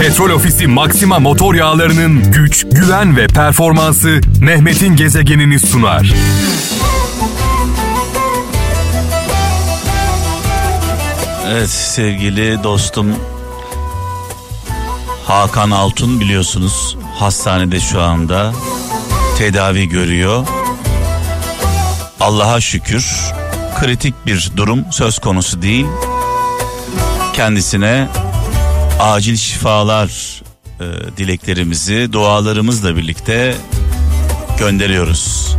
Petrol Ofisi Maxima motor yağlarının güç, güven ve performansı Mehmet'in gezegenini sunar. Evet sevgili dostum Hakan Altun biliyorsunuz hastanede şu anda tedavi görüyor. Allah'a şükür kritik bir durum söz konusu değil. Kendisine acil şifalar e, dileklerimizi dualarımızla birlikte gönderiyoruz.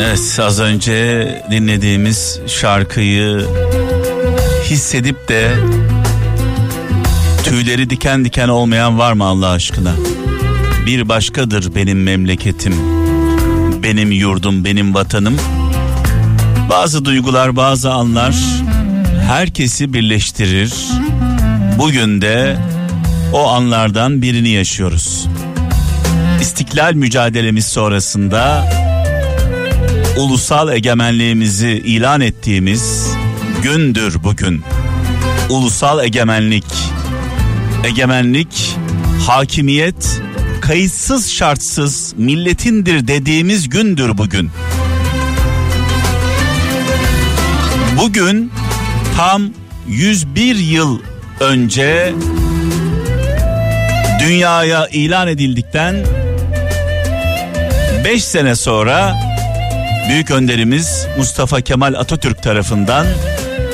Evet az önce dinlediğimiz şarkıyı hissedip de tüyleri diken diken olmayan var mı Allah aşkına? Bir başkadır benim memleketim, benim yurdum, benim vatanım. Bazı duygular, bazı anlar herkesi birleştirir. Bugün de o anlardan birini yaşıyoruz. İstiklal mücadelemiz sonrasında ulusal egemenliğimizi ilan ettiğimiz gündür bugün. Ulusal egemenlik, egemenlik, hakimiyet kayıtsız şartsız milletindir dediğimiz gündür bugün. Bugün tam 101 yıl önce dünyaya ilan edildikten 5 sene sonra büyük önderimiz Mustafa Kemal Atatürk tarafından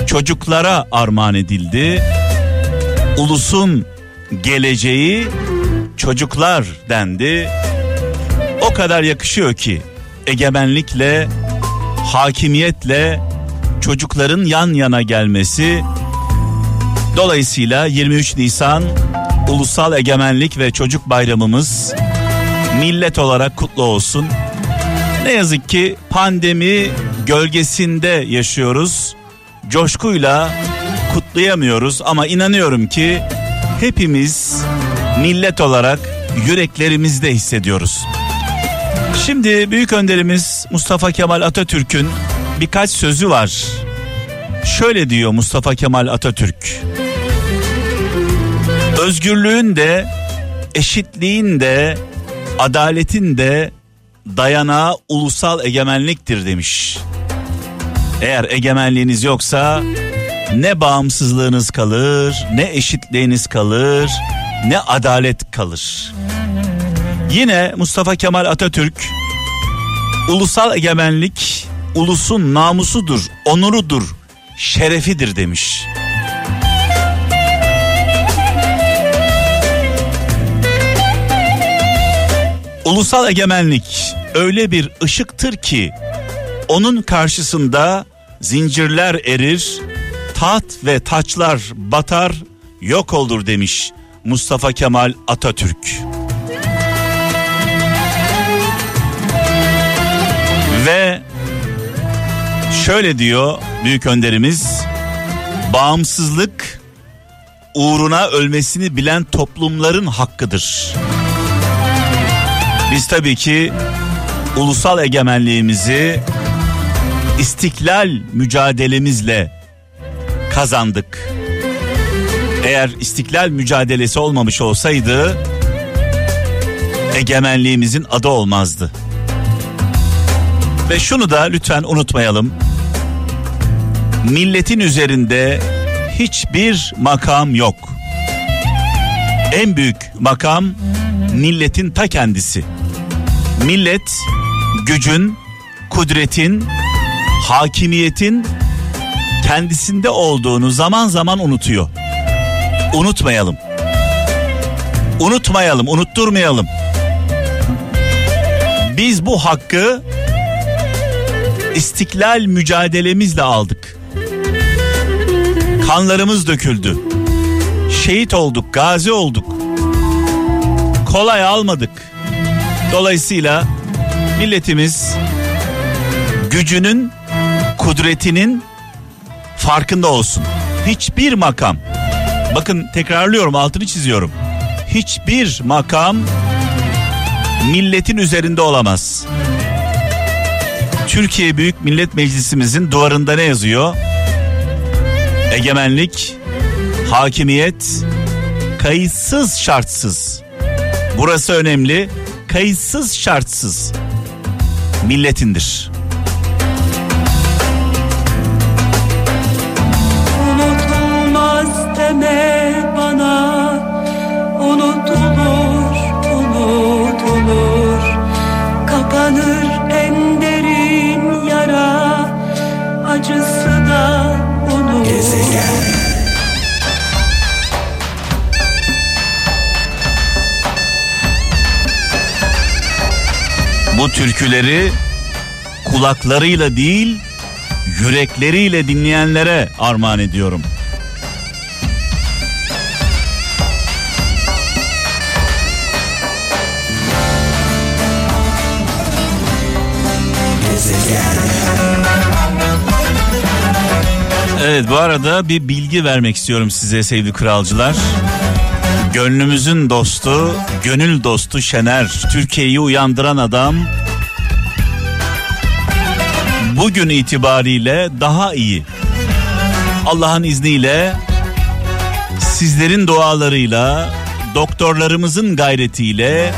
çocuklara armağan edildi. Ulusun geleceği çocuklar dendi. O kadar yakışıyor ki egemenlikle, hakimiyetle çocukların yan yana gelmesi. Dolayısıyla 23 Nisan Ulusal Egemenlik ve Çocuk Bayramımız millet olarak kutlu olsun. Ne yazık ki pandemi gölgesinde yaşıyoruz. Coşkuyla kutlayamıyoruz ama inanıyorum ki hepimiz millet olarak yüreklerimizde hissediyoruz. Şimdi büyük önderimiz Mustafa Kemal Atatürk'ün birkaç sözü var. Şöyle diyor Mustafa Kemal Atatürk. Özgürlüğün de, eşitliğin de, adaletin de dayanağı ulusal egemenliktir demiş. Eğer egemenliğiniz yoksa ne bağımsızlığınız kalır, ne eşitliğiniz kalır, ne adalet kalır. Yine Mustafa Kemal Atatürk ulusal egemenlik ulusun namusudur, onurudur, şerefidir demiş. Ulusal egemenlik öyle bir ışıktır ki onun karşısında zincirler erir, taht ve taçlar batar, yok olur demiş Mustafa Kemal Atatürk. Ve şöyle diyor büyük önderimiz bağımsızlık uğruna ölmesini bilen toplumların hakkıdır. Biz tabii ki ulusal egemenliğimizi istiklal mücadelemizle kazandık. Eğer istiklal mücadelesi olmamış olsaydı egemenliğimizin adı olmazdı. Ve şunu da lütfen unutmayalım. Milletin üzerinde hiçbir makam yok. En büyük makam milletin ta kendisi. Millet gücün, kudretin, hakimiyetin kendisinde olduğunu zaman zaman unutuyor. Unutmayalım. Unutmayalım, unutturmayalım. Biz bu hakkı istiklal mücadelemizle aldık. Kanlarımız döküldü. Şehit olduk, gazi olduk. Kolay almadık. Dolayısıyla milletimiz gücünün, kudretinin farkında olsun. Hiçbir makam, bakın tekrarlıyorum altını çiziyorum. Hiçbir makam milletin üzerinde olamaz. Türkiye Büyük Millet Meclisimizin duvarında ne yazıyor? Egemenlik, hakimiyet, kayıtsız şartsız. Burası önemli. Kayıtsız şartsız. Milletindir. Acısı da unut Bu türküleri kulaklarıyla değil yürekleriyle dinleyenlere armağan ediyorum. Evet bu arada bir bilgi vermek istiyorum size sevgili kralcılar. Gönlümüzün dostu, gönül dostu Şener, Türkiye'yi uyandıran adam bugün itibariyle daha iyi. Allah'ın izniyle sizlerin dualarıyla, doktorlarımızın gayretiyle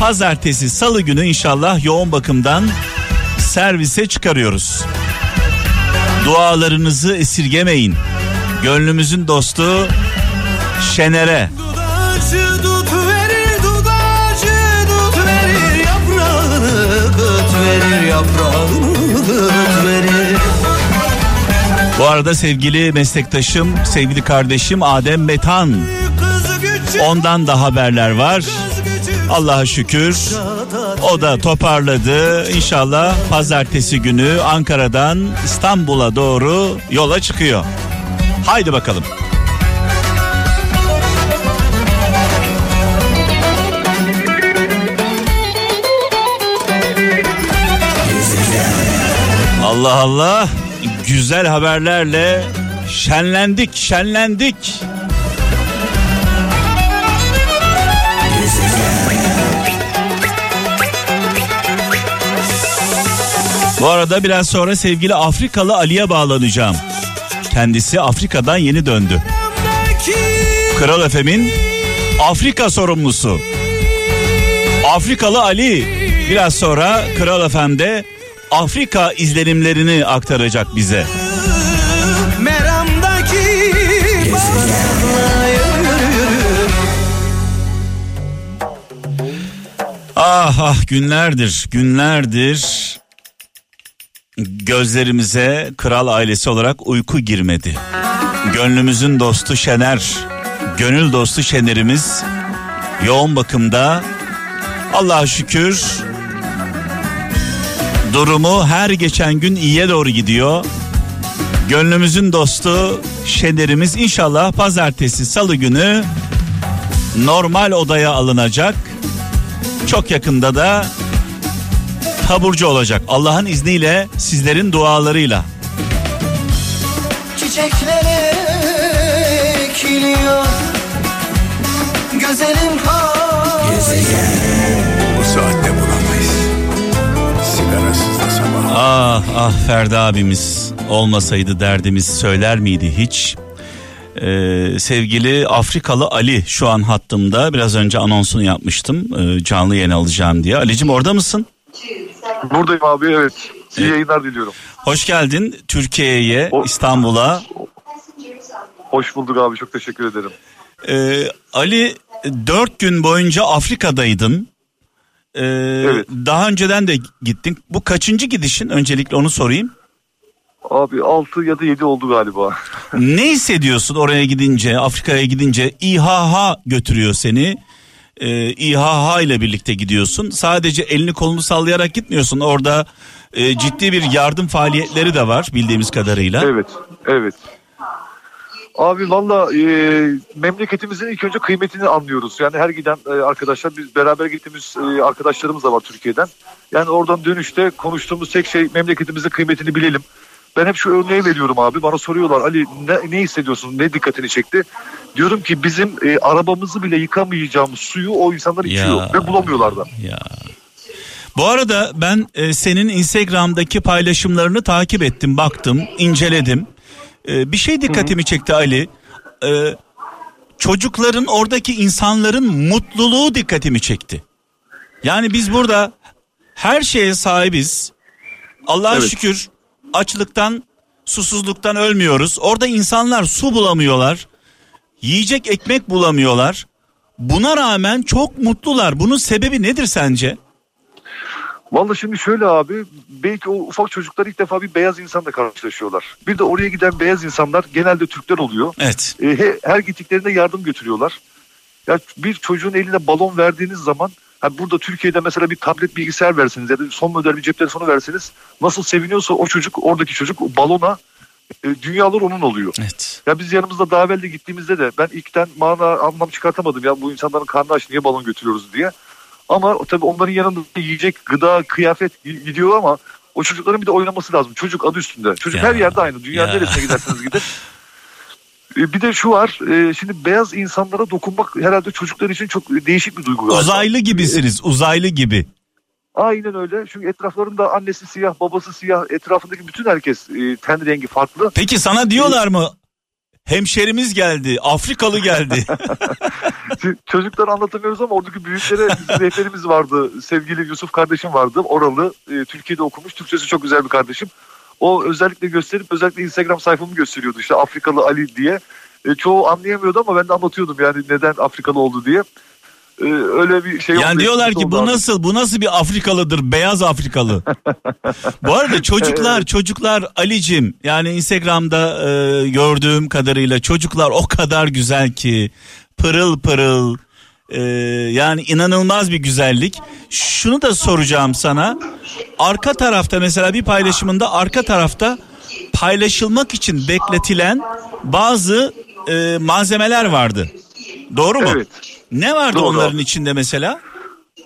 pazartesi salı günü inşallah yoğun bakımdan servise çıkarıyoruz. Dualarınızı esirgemeyin. Gönlümüzün dostu Şener'e Bu arada sevgili meslektaşım, sevgili kardeşim Adem Metan. Ondan da haberler var. Allah'a şükür o da toparladı. İnşallah pazartesi günü Ankara'dan İstanbul'a doğru yola çıkıyor. Haydi bakalım. Allah Allah güzel haberlerle şenlendik şenlendik. Bu arada biraz sonra sevgili Afrikalı Ali'ye bağlanacağım. Kendisi Afrika'dan yeni döndü. Kral Efem'in Afrika sorumlusu. Afrikalı Ali biraz sonra Kral Efem'de Afrika izlenimlerini aktaracak bize. Ah ah günlerdir günlerdir gözlerimize kral ailesi olarak uyku girmedi. Gönlümüzün dostu Şener, gönül dostu Şener'imiz yoğun bakımda Allah'a şükür durumu her geçen gün iyiye doğru gidiyor. Gönlümüzün dostu Şener'imiz inşallah pazartesi salı günü normal odaya alınacak. Çok yakında da taburcu olacak. Allah'ın izniyle sizlerin dualarıyla. Çiçeklere ekiliyor Güzelim kal Bu saatte bulamayız. Sigarasız da sabah. Ah ah Ferdi abimiz olmasaydı derdimiz söyler miydi hiç? Ee, sevgili Afrikalı Ali şu an hattımda. Biraz önce anonsunu yapmıştım. Ee, canlı yayın alacağım diye. Ali'cim orada mısın? Buradayım abi evet. İyi Evet. yayınlar diliyorum. Hoş geldin Türkiye'ye, İstanbul'a. Hoş bulduk abi çok teşekkür ederim. Ee, Ali dört gün boyunca Afrika'daydın. Ee, Evet. Daha önceden de gittin. Bu kaçıncı gidişin? Öncelikle onu sorayım. Abi 6 ya da 7 oldu galiba. Ne hissediyorsun oraya gidince, Afrika'ya gidince? İHH götürüyor seni. Ee, İHH ile birlikte gidiyorsun. Sadece elini kolunu sallayarak gitmiyorsun. Orada e, ciddi bir yardım faaliyetleri de var bildiğimiz kadarıyla. evet evet. Abi valla e, memleketimizin ilk önce kıymetini anlıyoruz. Yani her giden e, arkadaşlar biz beraber gittiğimiz e, arkadaşlarımız da var Türkiye'den. Yani oradan dönüşte konuştuğumuz tek şey memleketimizin kıymetini bilelim. Ben hep şu örneği veriyorum abi. Bana soruyorlar Ali ne, ne hissediyorsun? Ne dikkatini çekti? Diyorum ki bizim e, arabamızı bile yıkamayacağımız suyu o insanlar içiyor ve bulamıyorlar da. Ya. Bu arada ben e, senin Instagram'daki paylaşımlarını takip ettim, baktım, inceledim. E, bir şey dikkatimi çekti Ali. E, çocukların oradaki insanların mutluluğu dikkatimi çekti. Yani biz burada her şeye sahibiz. Allah'a Evet. şükür açlıktan, susuzluktan ölmüyoruz. Orada insanlar su bulamıyorlar. Yiyecek ekmek bulamıyorlar. Buna rağmen çok mutlular. Bunun sebebi nedir sence? Vallahi şimdi şöyle abi belki o ufak çocuklar ilk defa bir beyaz insanla karşılaşıyorlar. Bir de oraya giden beyaz insanlar genelde Türkler oluyor. Evet. E, he- her gittiklerinde yardım götürüyorlar. Ya bir çocuğun eline balon verdiğiniz zaman ha burada Türkiye'de mesela bir tablet bilgisayar verseniz ya da son model bir cep telefonu verseniz nasıl seviniyorsa o çocuk oradaki çocuk balona e, dünyalar onun oluyor. Evet. Ya biz yanımızda daha evvel de gittiğimizde de ben ilkten mana anlam çıkartamadım ya bu insanların karnı aç niye balon götürüyoruz diye. Ama tabii onların yanında yiyecek, gıda, kıyafet gi- gidiyor ama o çocukların bir de oynaması lazım. Çocuk adı üstünde. Çocuk Ya, her yerde aynı. Dünyanın ya. neresine giderseniz gidin. E, Bir de şu var. e, Şimdi beyaz insanlara dokunmak herhalde çocuklar için çok değişik bir duygu. galiba. Uzaylı gibisiniz, uzaylı gibi. Aynen öyle. Çünkü etraflarında annesi siyah, babası siyah. Etrafındaki bütün herkes e, ten rengi farklı. Peki sana diyorlar mı? Hemşerimiz geldi, Afrikalı geldi. Çocuklara anlatamıyoruz ama oradaki büyüklere bizim rehberimiz vardı. Sevgili Yusuf kardeşim vardı. Oralı. e, Türkiye'de okumuş. Türkçesi çok güzel bir kardeşim. O özellikle gösterip özellikle Instagram sayfamı gösteriyordu. İşte Afrikalı Ali diye. E, çoğu anlayamıyordu ama ben de anlatıyordum yani neden Afrikalı oldu diye. E, öyle bir şey yani oldu, diyorlar ki bu abi. nasıl bu nasıl bir Afrikalıdır, beyaz Afrikalı. bu arada çocuklar çocuklar Alicim yani Instagram'da e, gördüğüm kadarıyla çocuklar o kadar güzel ki pırıl pırıl e, yani inanılmaz bir güzellik. Şunu da soracağım sana. Arka tarafta mesela bir paylaşımında arka tarafta paylaşılmak için bekletilen bazı e, malzemeler vardı. Doğru mu? Evet. Ne vardı Doğru. onların içinde mesela?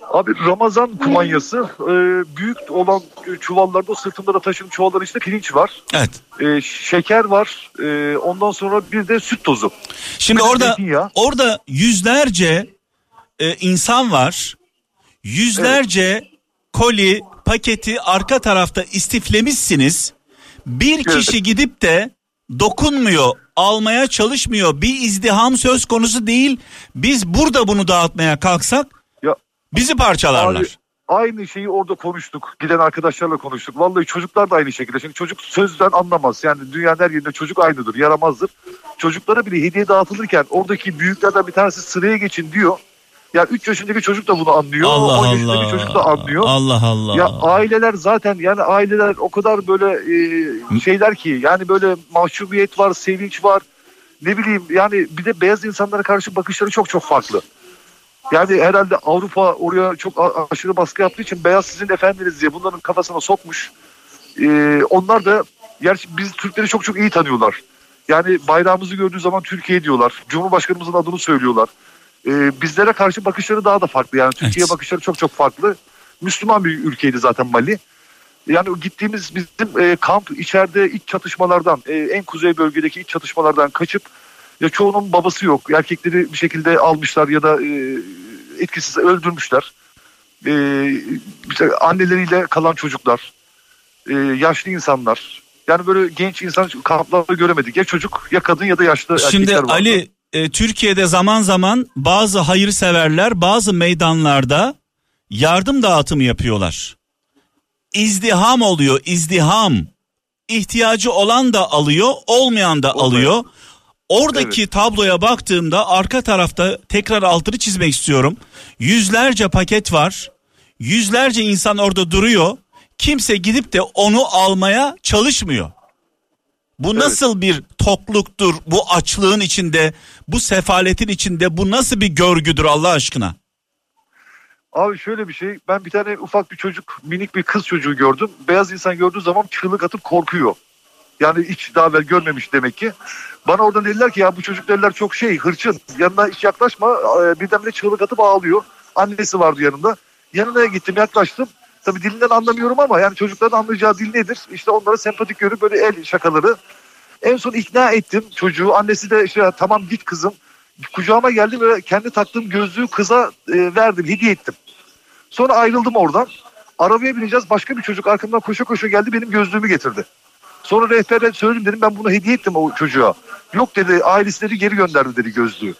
Abi Ramazan kumanyası e, büyük olan çuvallarda o sırtında da taşıdığım çuvalların içinde pirinç var. Evet. E, şeker var. E, ondan sonra bir de süt tozu. Şimdi Bir orada orada yüzlerce e, insan var. Yüzlerce koli paketi arka tarafta istiflemişsiniz. Bir Evet. kişi gidip de dokunmuyor, almaya çalışmıyor. Bir izdiham söz konusu değil. Biz burada bunu dağıtmaya kalksak Ya bizi parçalarlar. Abi, aynı şeyi orada konuştuk. Giden arkadaşlarla konuştuk. Vallahi çocuklar da aynı şekilde. Şimdi çocuk sözden anlamaz. Yani dünyanın her yerinde çocuk aynıdır, yaramazdır. Çocuklara bile hediye dağıtılırken oradaki büyüklerden bir tanesi sıraya geçin diyor. Ya 3 yaşındaki çocuk da bunu anlıyor. Allah 10 yaşındaki Allah. çocuk da anlıyor. Allah Allah. Ya aileler zaten yani aileler o kadar böyle e, şeyler ki yani böyle mahcubiyet var, sevinç var. Ne bileyim yani bir de beyaz insanlara karşı bakışları çok çok farklı. Yani herhalde Avrupa oraya çok aşırı baskı yaptığı için beyaz sizin efendiniz diye bunların kafasına sokmuş. E, onlar da gerçi biz Türkleri çok çok iyi tanıyorlar. Yani bayrağımızı gördüğü zaman Türkiye diyorlar. Cumhurbaşkanımızın adını söylüyorlar. E, bizlere karşı bakışları daha da farklı. Yani Türkiye Evet. bakışları çok çok farklı. Müslüman bir ülkeydi zaten Mali. Yani gittiğimiz bizim e, kamp içeride iç çatışmalardan, e, en kuzey bölgedeki iç çatışmalardan kaçıp ya çoğunun babası yok. Erkekleri bir şekilde almışlar ya da e, etkisiz öldürmüşler. E, işte anneleriyle kalan çocuklar, e, yaşlı insanlar. Yani böyle genç insan kamplarda göremedik. Ya çocuk ya kadın ya da yaşlı Şimdi erkekler vardı. Ali e, Türkiye'de zaman zaman bazı hayırseverler bazı meydanlarda yardım dağıtımı yapıyorlar. İzdiham oluyor izdiham. İhtiyacı olan da alıyor olmayan da alıyor. Oradaki tabloya baktığımda arka tarafta tekrar altını çizmek istiyorum. Yüzlerce paket var. Yüzlerce insan orada duruyor. Kimse gidip de onu almaya çalışmıyor. Bu nasıl bir tokluktur bu açlığın içinde, bu sefaletin içinde, bu nasıl bir görgüdür Allah aşkına? Abi şöyle bir şey. Ben bir tane ufak bir çocuk, minik bir kız çocuğu gördüm. Beyaz insan gördüğü zaman çığlık atıp korkuyor. Yani hiç daha evvel görmemiş demek ki. Bana oradan dediler ki ya bu çocuk dediler çok şey hırçın. Yanına hiç yaklaşma. Ee, Birdenbire çığlık atıp ağlıyor. Annesi vardı yanında. Yanına gittim yaklaştım. Tabii dilinden anlamıyorum ama yani çocukların anlayacağı dil nedir? İşte onlara sempatik görüp böyle el şakaları. En son ikna ettim çocuğu. Annesi de işte tamam git kızım. Kucağıma geldi ve kendi taktığım gözlüğü kıza e, verdim, hediye ettim. Sonra ayrıldım oradan. Arabaya bineceğiz. Başka bir çocuk arkamdan koşa koşa geldi benim gözlüğümü getirdi. Sonra rehbere söyledim dedim ben bunu hediye ettim o çocuğa. Yok dedi ailesleri geri gönderdi dedi gözlüğü.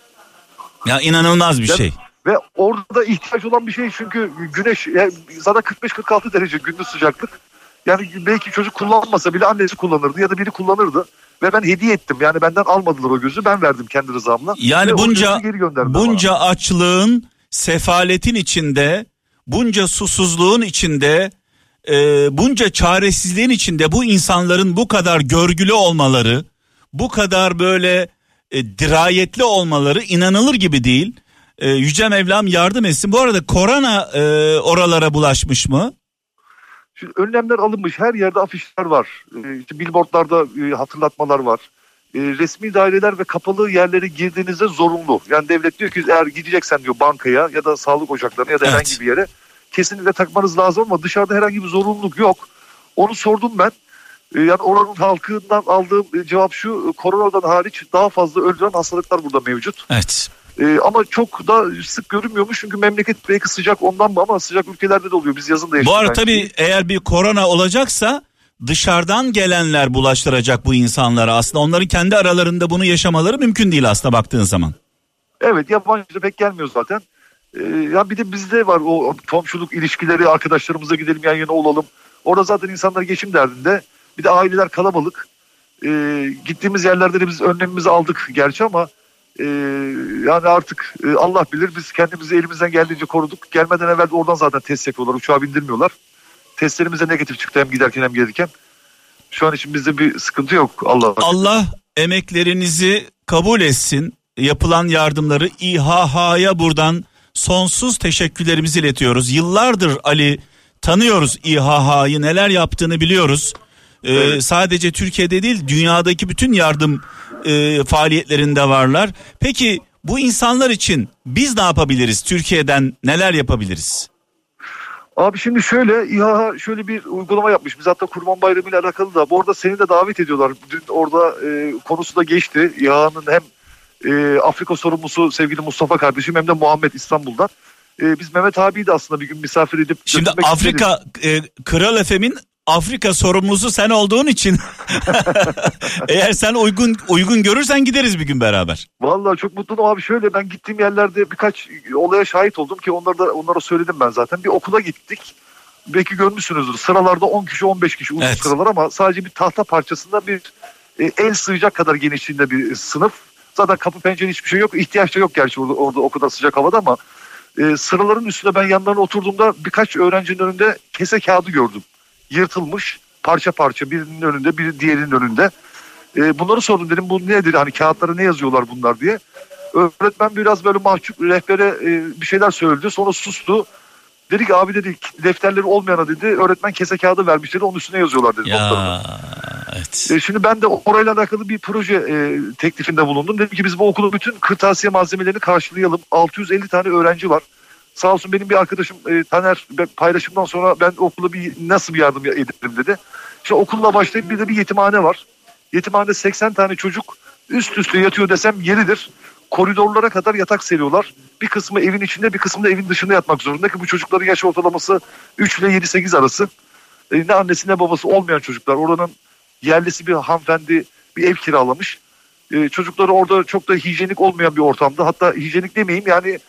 Ya inanılmaz bir Ya- şey. Ve orada ihtiyaç olan bir şey çünkü güneş yani zaten 45-46 derece gündüz sıcaklık. Yani belki çocuk kullanmasa bile annesi kullanırdı ya da biri kullanırdı. Ve ben hediye ettim. Yani benden almadılar o gözü. Ben verdim kendi rızamla. Yani Ve bunca geri bunca açlığın, sefaletin içinde, bunca susuzluğun içinde, e, bunca çaresizliğin içinde bu insanların bu kadar görgülü olmaları, bu kadar böyle e, dirayetli olmaları inanılır gibi değil. E, Yüce Mevlam yardım etsin. Bu arada korona e, oralara bulaşmış mı? Şimdi önlemler alınmış. Her yerde afişler var. Ee, işte billboardlarda e, hatırlatmalar var. Ee, resmi daireler ve kapalı yerlere girdiğinizde zorunlu. Yani devlet diyor ki eğer gideceksen diyor bankaya ya da sağlık ocaklarına ya da Evet. herhangi bir yere kesinlikle takmanız lazım ama dışarıda herhangi bir zorunluluk yok. Onu sordum ben. Yani oranın halkından aldığım e, cevap şu. e, Koronadan hariç daha fazla öldüren hastalıklar burada mevcut. Evet. Ee, ama çok da sık görünmüyormuş çünkü memleket belki sıcak ondan mı ama sıcak ülkelerde de oluyor. Biz yazın da Bu yaşıyoruz. arada tabii eğer bir korona olacaksa dışarıdan gelenler bulaştıracak bu insanlara. Aslında onların kendi aralarında bunu yaşamaları mümkün değil aslında baktığın zaman. Evet yabancı da pek gelmiyor zaten. Ee, ya bir de bizde var o komşuluk ilişkileri arkadaşlarımıza gidelim yan yana olalım. Orada zaten insanlar geçim derdinde. Bir de aileler kalabalık. Ee, gittiğimiz yerlerde de biz önlemimizi aldık gerçi ama e, yani artık e, Allah bilir biz kendimizi elimizden geldiğince koruduk. Gelmeden evvel de oradan zaten test yapıyorlar. Uçağa bindirmiyorlar. Testlerimize negatif çıktı hem giderken hem gelirken. Şu an için bizde bir sıkıntı yok Allah. Allah emeklerinizi kabul etsin. Yapılan yardımları İHH'ya buradan sonsuz teşekkürlerimizi iletiyoruz. Yıllardır Ali tanıyoruz İHH'yı neler yaptığını biliyoruz. Ee, Evet. Sadece Türkiye'de değil dünyadaki bütün yardım e, faaliyetlerinde varlar. Peki bu insanlar için biz ne yapabiliriz? Türkiye'den neler yapabiliriz? Abi şimdi şöyle İHA şöyle bir uygulama yapmış. Biz hatta Kurban Bayramı ile alakalı da. Bu arada seni de davet ediyorlar. Dün orada e, konusu da geçti. İHA'nın hem e, Afrika sorumlusu sevgili Mustafa kardeşim hem de Muhammed İstanbul'dan. E, biz Mehmet abiyi de aslında bir gün misafir edip Şimdi. Afrika e, Kral Efem'in Afrika sorumlusu sen olduğun için eğer sen uygun uygun görürsen gideriz bir gün beraber. Vallahi çok mutluyum abi. Şöyle ben gittiğim yerlerde birkaç olaya şahit oldum ki onları da onlara söyledim ben zaten. Bir okula gittik. Belki görmüşsünüzdür. Sıralarda 10 kişi 15 kişi uzun Evet. sıralar ama sadece bir tahta parçasında bir e, el sığacak kadar genişliğinde bir sınıf. Zaten kapı pencere hiçbir şey yok. İhtiyaç da yok gerçi orada, orada o kadar sıcak havada ama e, sıraların üstüne ben yanlarına oturduğumda birkaç öğrencinin önünde kese kağıdı gördüm. Yırtılmış parça parça birinin önünde bir diğerinin önünde. E, bunları sordum dedim bu nedir hani kağıtlara ne yazıyorlar bunlar diye. Öğretmen biraz böyle mahcup rehbere e, bir şeyler söyledi sonra sustu. Dedi ki abi dedi defterleri olmayana dedi öğretmen kese kağıdı vermiş dedi onun üstüne yazıyorlar dedi. notlarını. Ya evet. E, Şimdi ben de orayla alakalı bir proje e, teklifinde bulundum. Dedim ki biz bu okulun bütün kırtasiye malzemelerini karşılayalım. 650 tane öğrenci var. Sağ olsun benim bir arkadaşım e, Taner paylaşımdan sonra ben okula bir nasıl bir yardım ederim dedi. İşte okulla başlayıp bir de bir yetimhane var. Yetimhanede 80 tane çocuk üst üste yatıyor desem yeridir. Koridorlara kadar yatak seriyorlar. Bir kısmı evin içinde bir kısmı da evin dışında yatmak zorunda ki bu çocukların yaş ortalaması 3 ile 7-8 arası. E, ne annesi ne babası olmayan çocuklar. Oranın yerlisi bir hanımefendi bir ev kiralamış. E, çocukları orada çok da hijyenik olmayan bir ortamda. Hatta hijyenik demeyeyim yani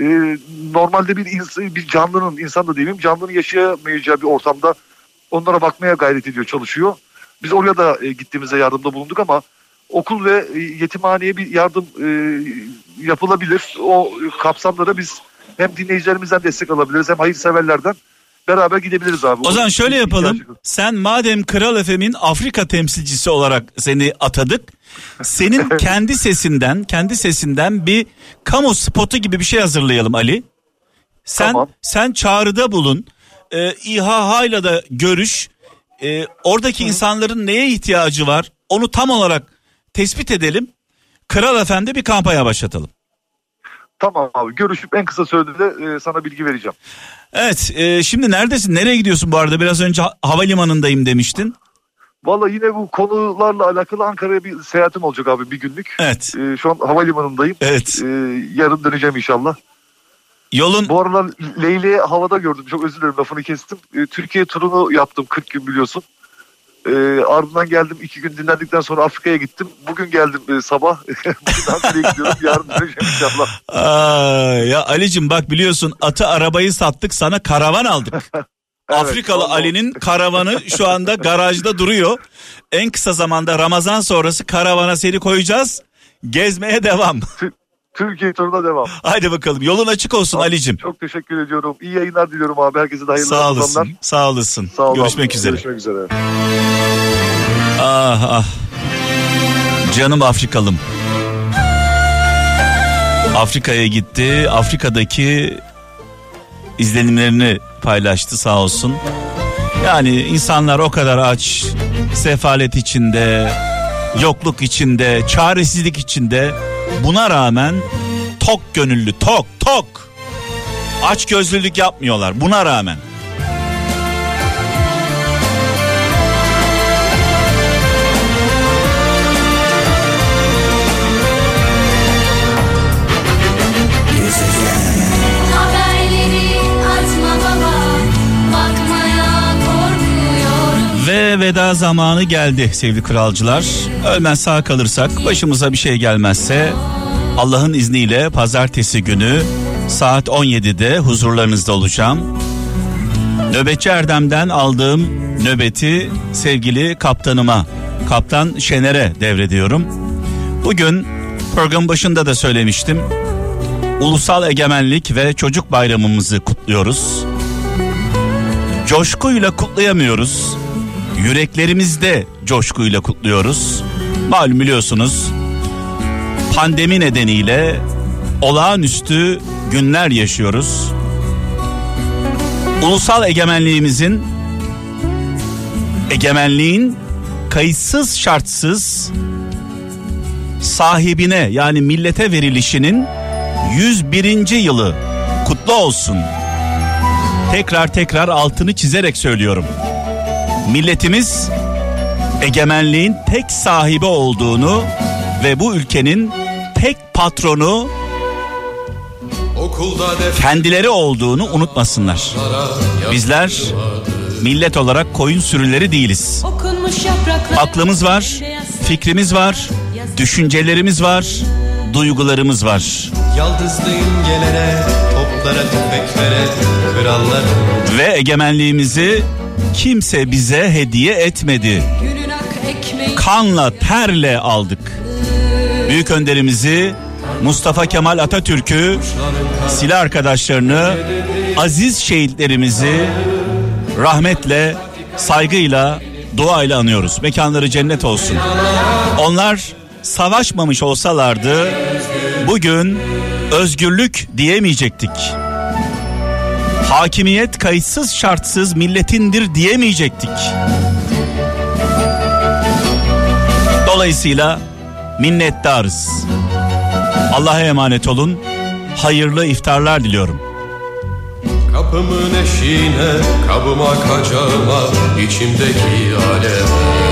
e, normalde bir insan, bir canlının insan da demeyeyim canlının yaşayamayacağı bir ortamda onlara bakmaya gayret ediyor çalışıyor. Biz oraya da e, gittiğimizde yardımda bulunduk ama okul ve e, yetimhaneye bir yardım e, yapılabilir. O kapsamda da biz hem dinleyicilerimizden destek alabiliriz hem hayırseverlerden beraber gidebiliriz abi. O zaman şöyle yapalım. Sen madem Kral Efem'in Afrika temsilcisi olarak seni atadık. Senin kendi sesinden, kendi sesinden bir kamu spotu gibi bir şey hazırlayalım Ali. Sen Tamam. sen çağrıda bulun. Ee, İHH ile de görüş. Ee, oradaki insanların neye ihtiyacı var? Onu tam olarak tespit edelim. Kral Efendi bir kampanya başlatalım. Tamam abi görüşüp en kısa sürede de e, sana bilgi vereceğim. Evet e, şimdi neredesin? Nereye gidiyorsun bu arada? Biraz önce ha- havalimanındayım demiştin. Valla yine bu konularla alakalı Ankara'ya bir seyahatim olacak abi bir günlük. Evet. Ee, şu an havalimanındayım. Evet. Ee, yarın döneceğim inşallah. Yolun Bu aralar Leyli'yi havada gördüm. Çok özür dilerim lafını kestim. Ee, Türkiye turunu yaptım 40 gün biliyorsun. Ee, ardından geldim iki gün dinlendikten sonra Afrika'ya gittim. Bugün geldim e, sabah. Bugün Ankara'ya gidiyorum. Yarın döneceğim inşallah. Aa, ya Ali'cim bak biliyorsun atı arabayı sattık sana karavan aldık. Afrikalı vallahi. Ali'nin karavanı şu anda garajda duruyor. En kısa zamanda Ramazan sonrası karavana seni koyacağız. Gezmeye devam. Türkiye turuna devam. Haydi bakalım yolun açık olsun Ali'cim. Çok teşekkür ediyorum. İyi yayınlar diliyorum abi. Herkese de hayırlı Sağ olasın. Sağ olasın. Sağ ol Görüşmek abi. üzere. Görüşmek üzere. Ah ah. Canım Afrikalım. Afrika'ya gitti. Afrika'daki izlenimlerini paylaştı sağ olsun. Yani insanlar o kadar aç, sefalet içinde, yokluk içinde, çaresizlik içinde. Buna rağmen tok gönüllü, tok, tok. Aç gözlülük yapmıyorlar buna rağmen. Ve veda zamanı geldi sevgili kralcılar. Ölmez sağ kalırsak başımıza bir şey gelmezse Allah'ın izniyle pazartesi günü saat 17'de huzurlarınızda olacağım. Nöbetçi Erdem'den aldığım nöbeti sevgili kaptanıma, kaptan Şener'e devrediyorum. Bugün program başında da söylemiştim. Ulusal Egemenlik ve Çocuk Bayramımızı kutluyoruz. Coşkuyla kutlayamıyoruz. Yüreklerimizde coşkuyla kutluyoruz. Malum biliyorsunuz pandemi nedeniyle olağanüstü günler yaşıyoruz. Ulusal egemenliğimizin egemenliğin kayıtsız şartsız sahibine yani millete verilişinin 101. yılı kutlu olsun. Tekrar tekrar altını çizerek söylüyorum. Milletimiz egemenliğin tek sahibi olduğunu ve bu ülkenin tek patronu Okulda kendileri olduğunu unutmasınlar. Bizler millet olarak koyun sürüleri değiliz. Aklımız var, fikrimiz var, düşüncelerimiz var, duygularımız var. Yaldızlıyım gelene Toplara tüfeklere Krallara Ve egemenliğimizi kimse bize hediye etmedi. Kanla, terle aldık. Büyük önderimizi Mustafa Kemal Atatürk'ü, silah arkadaşlarını, aziz şehitlerimizi rahmetle, saygıyla, duayla anıyoruz. Mekanları cennet olsun. Onlar savaşmamış olsalardı bugün özgürlük diyemeyecektik. Hakimiyet kayıtsız şartsız milletindir diyemeyecektik. Dolayısıyla minnettarız. Allah'a emanet olun. Hayırlı iftarlar diliyorum. Kapımın eşiğine Kabıma kacağıma içimdeki alev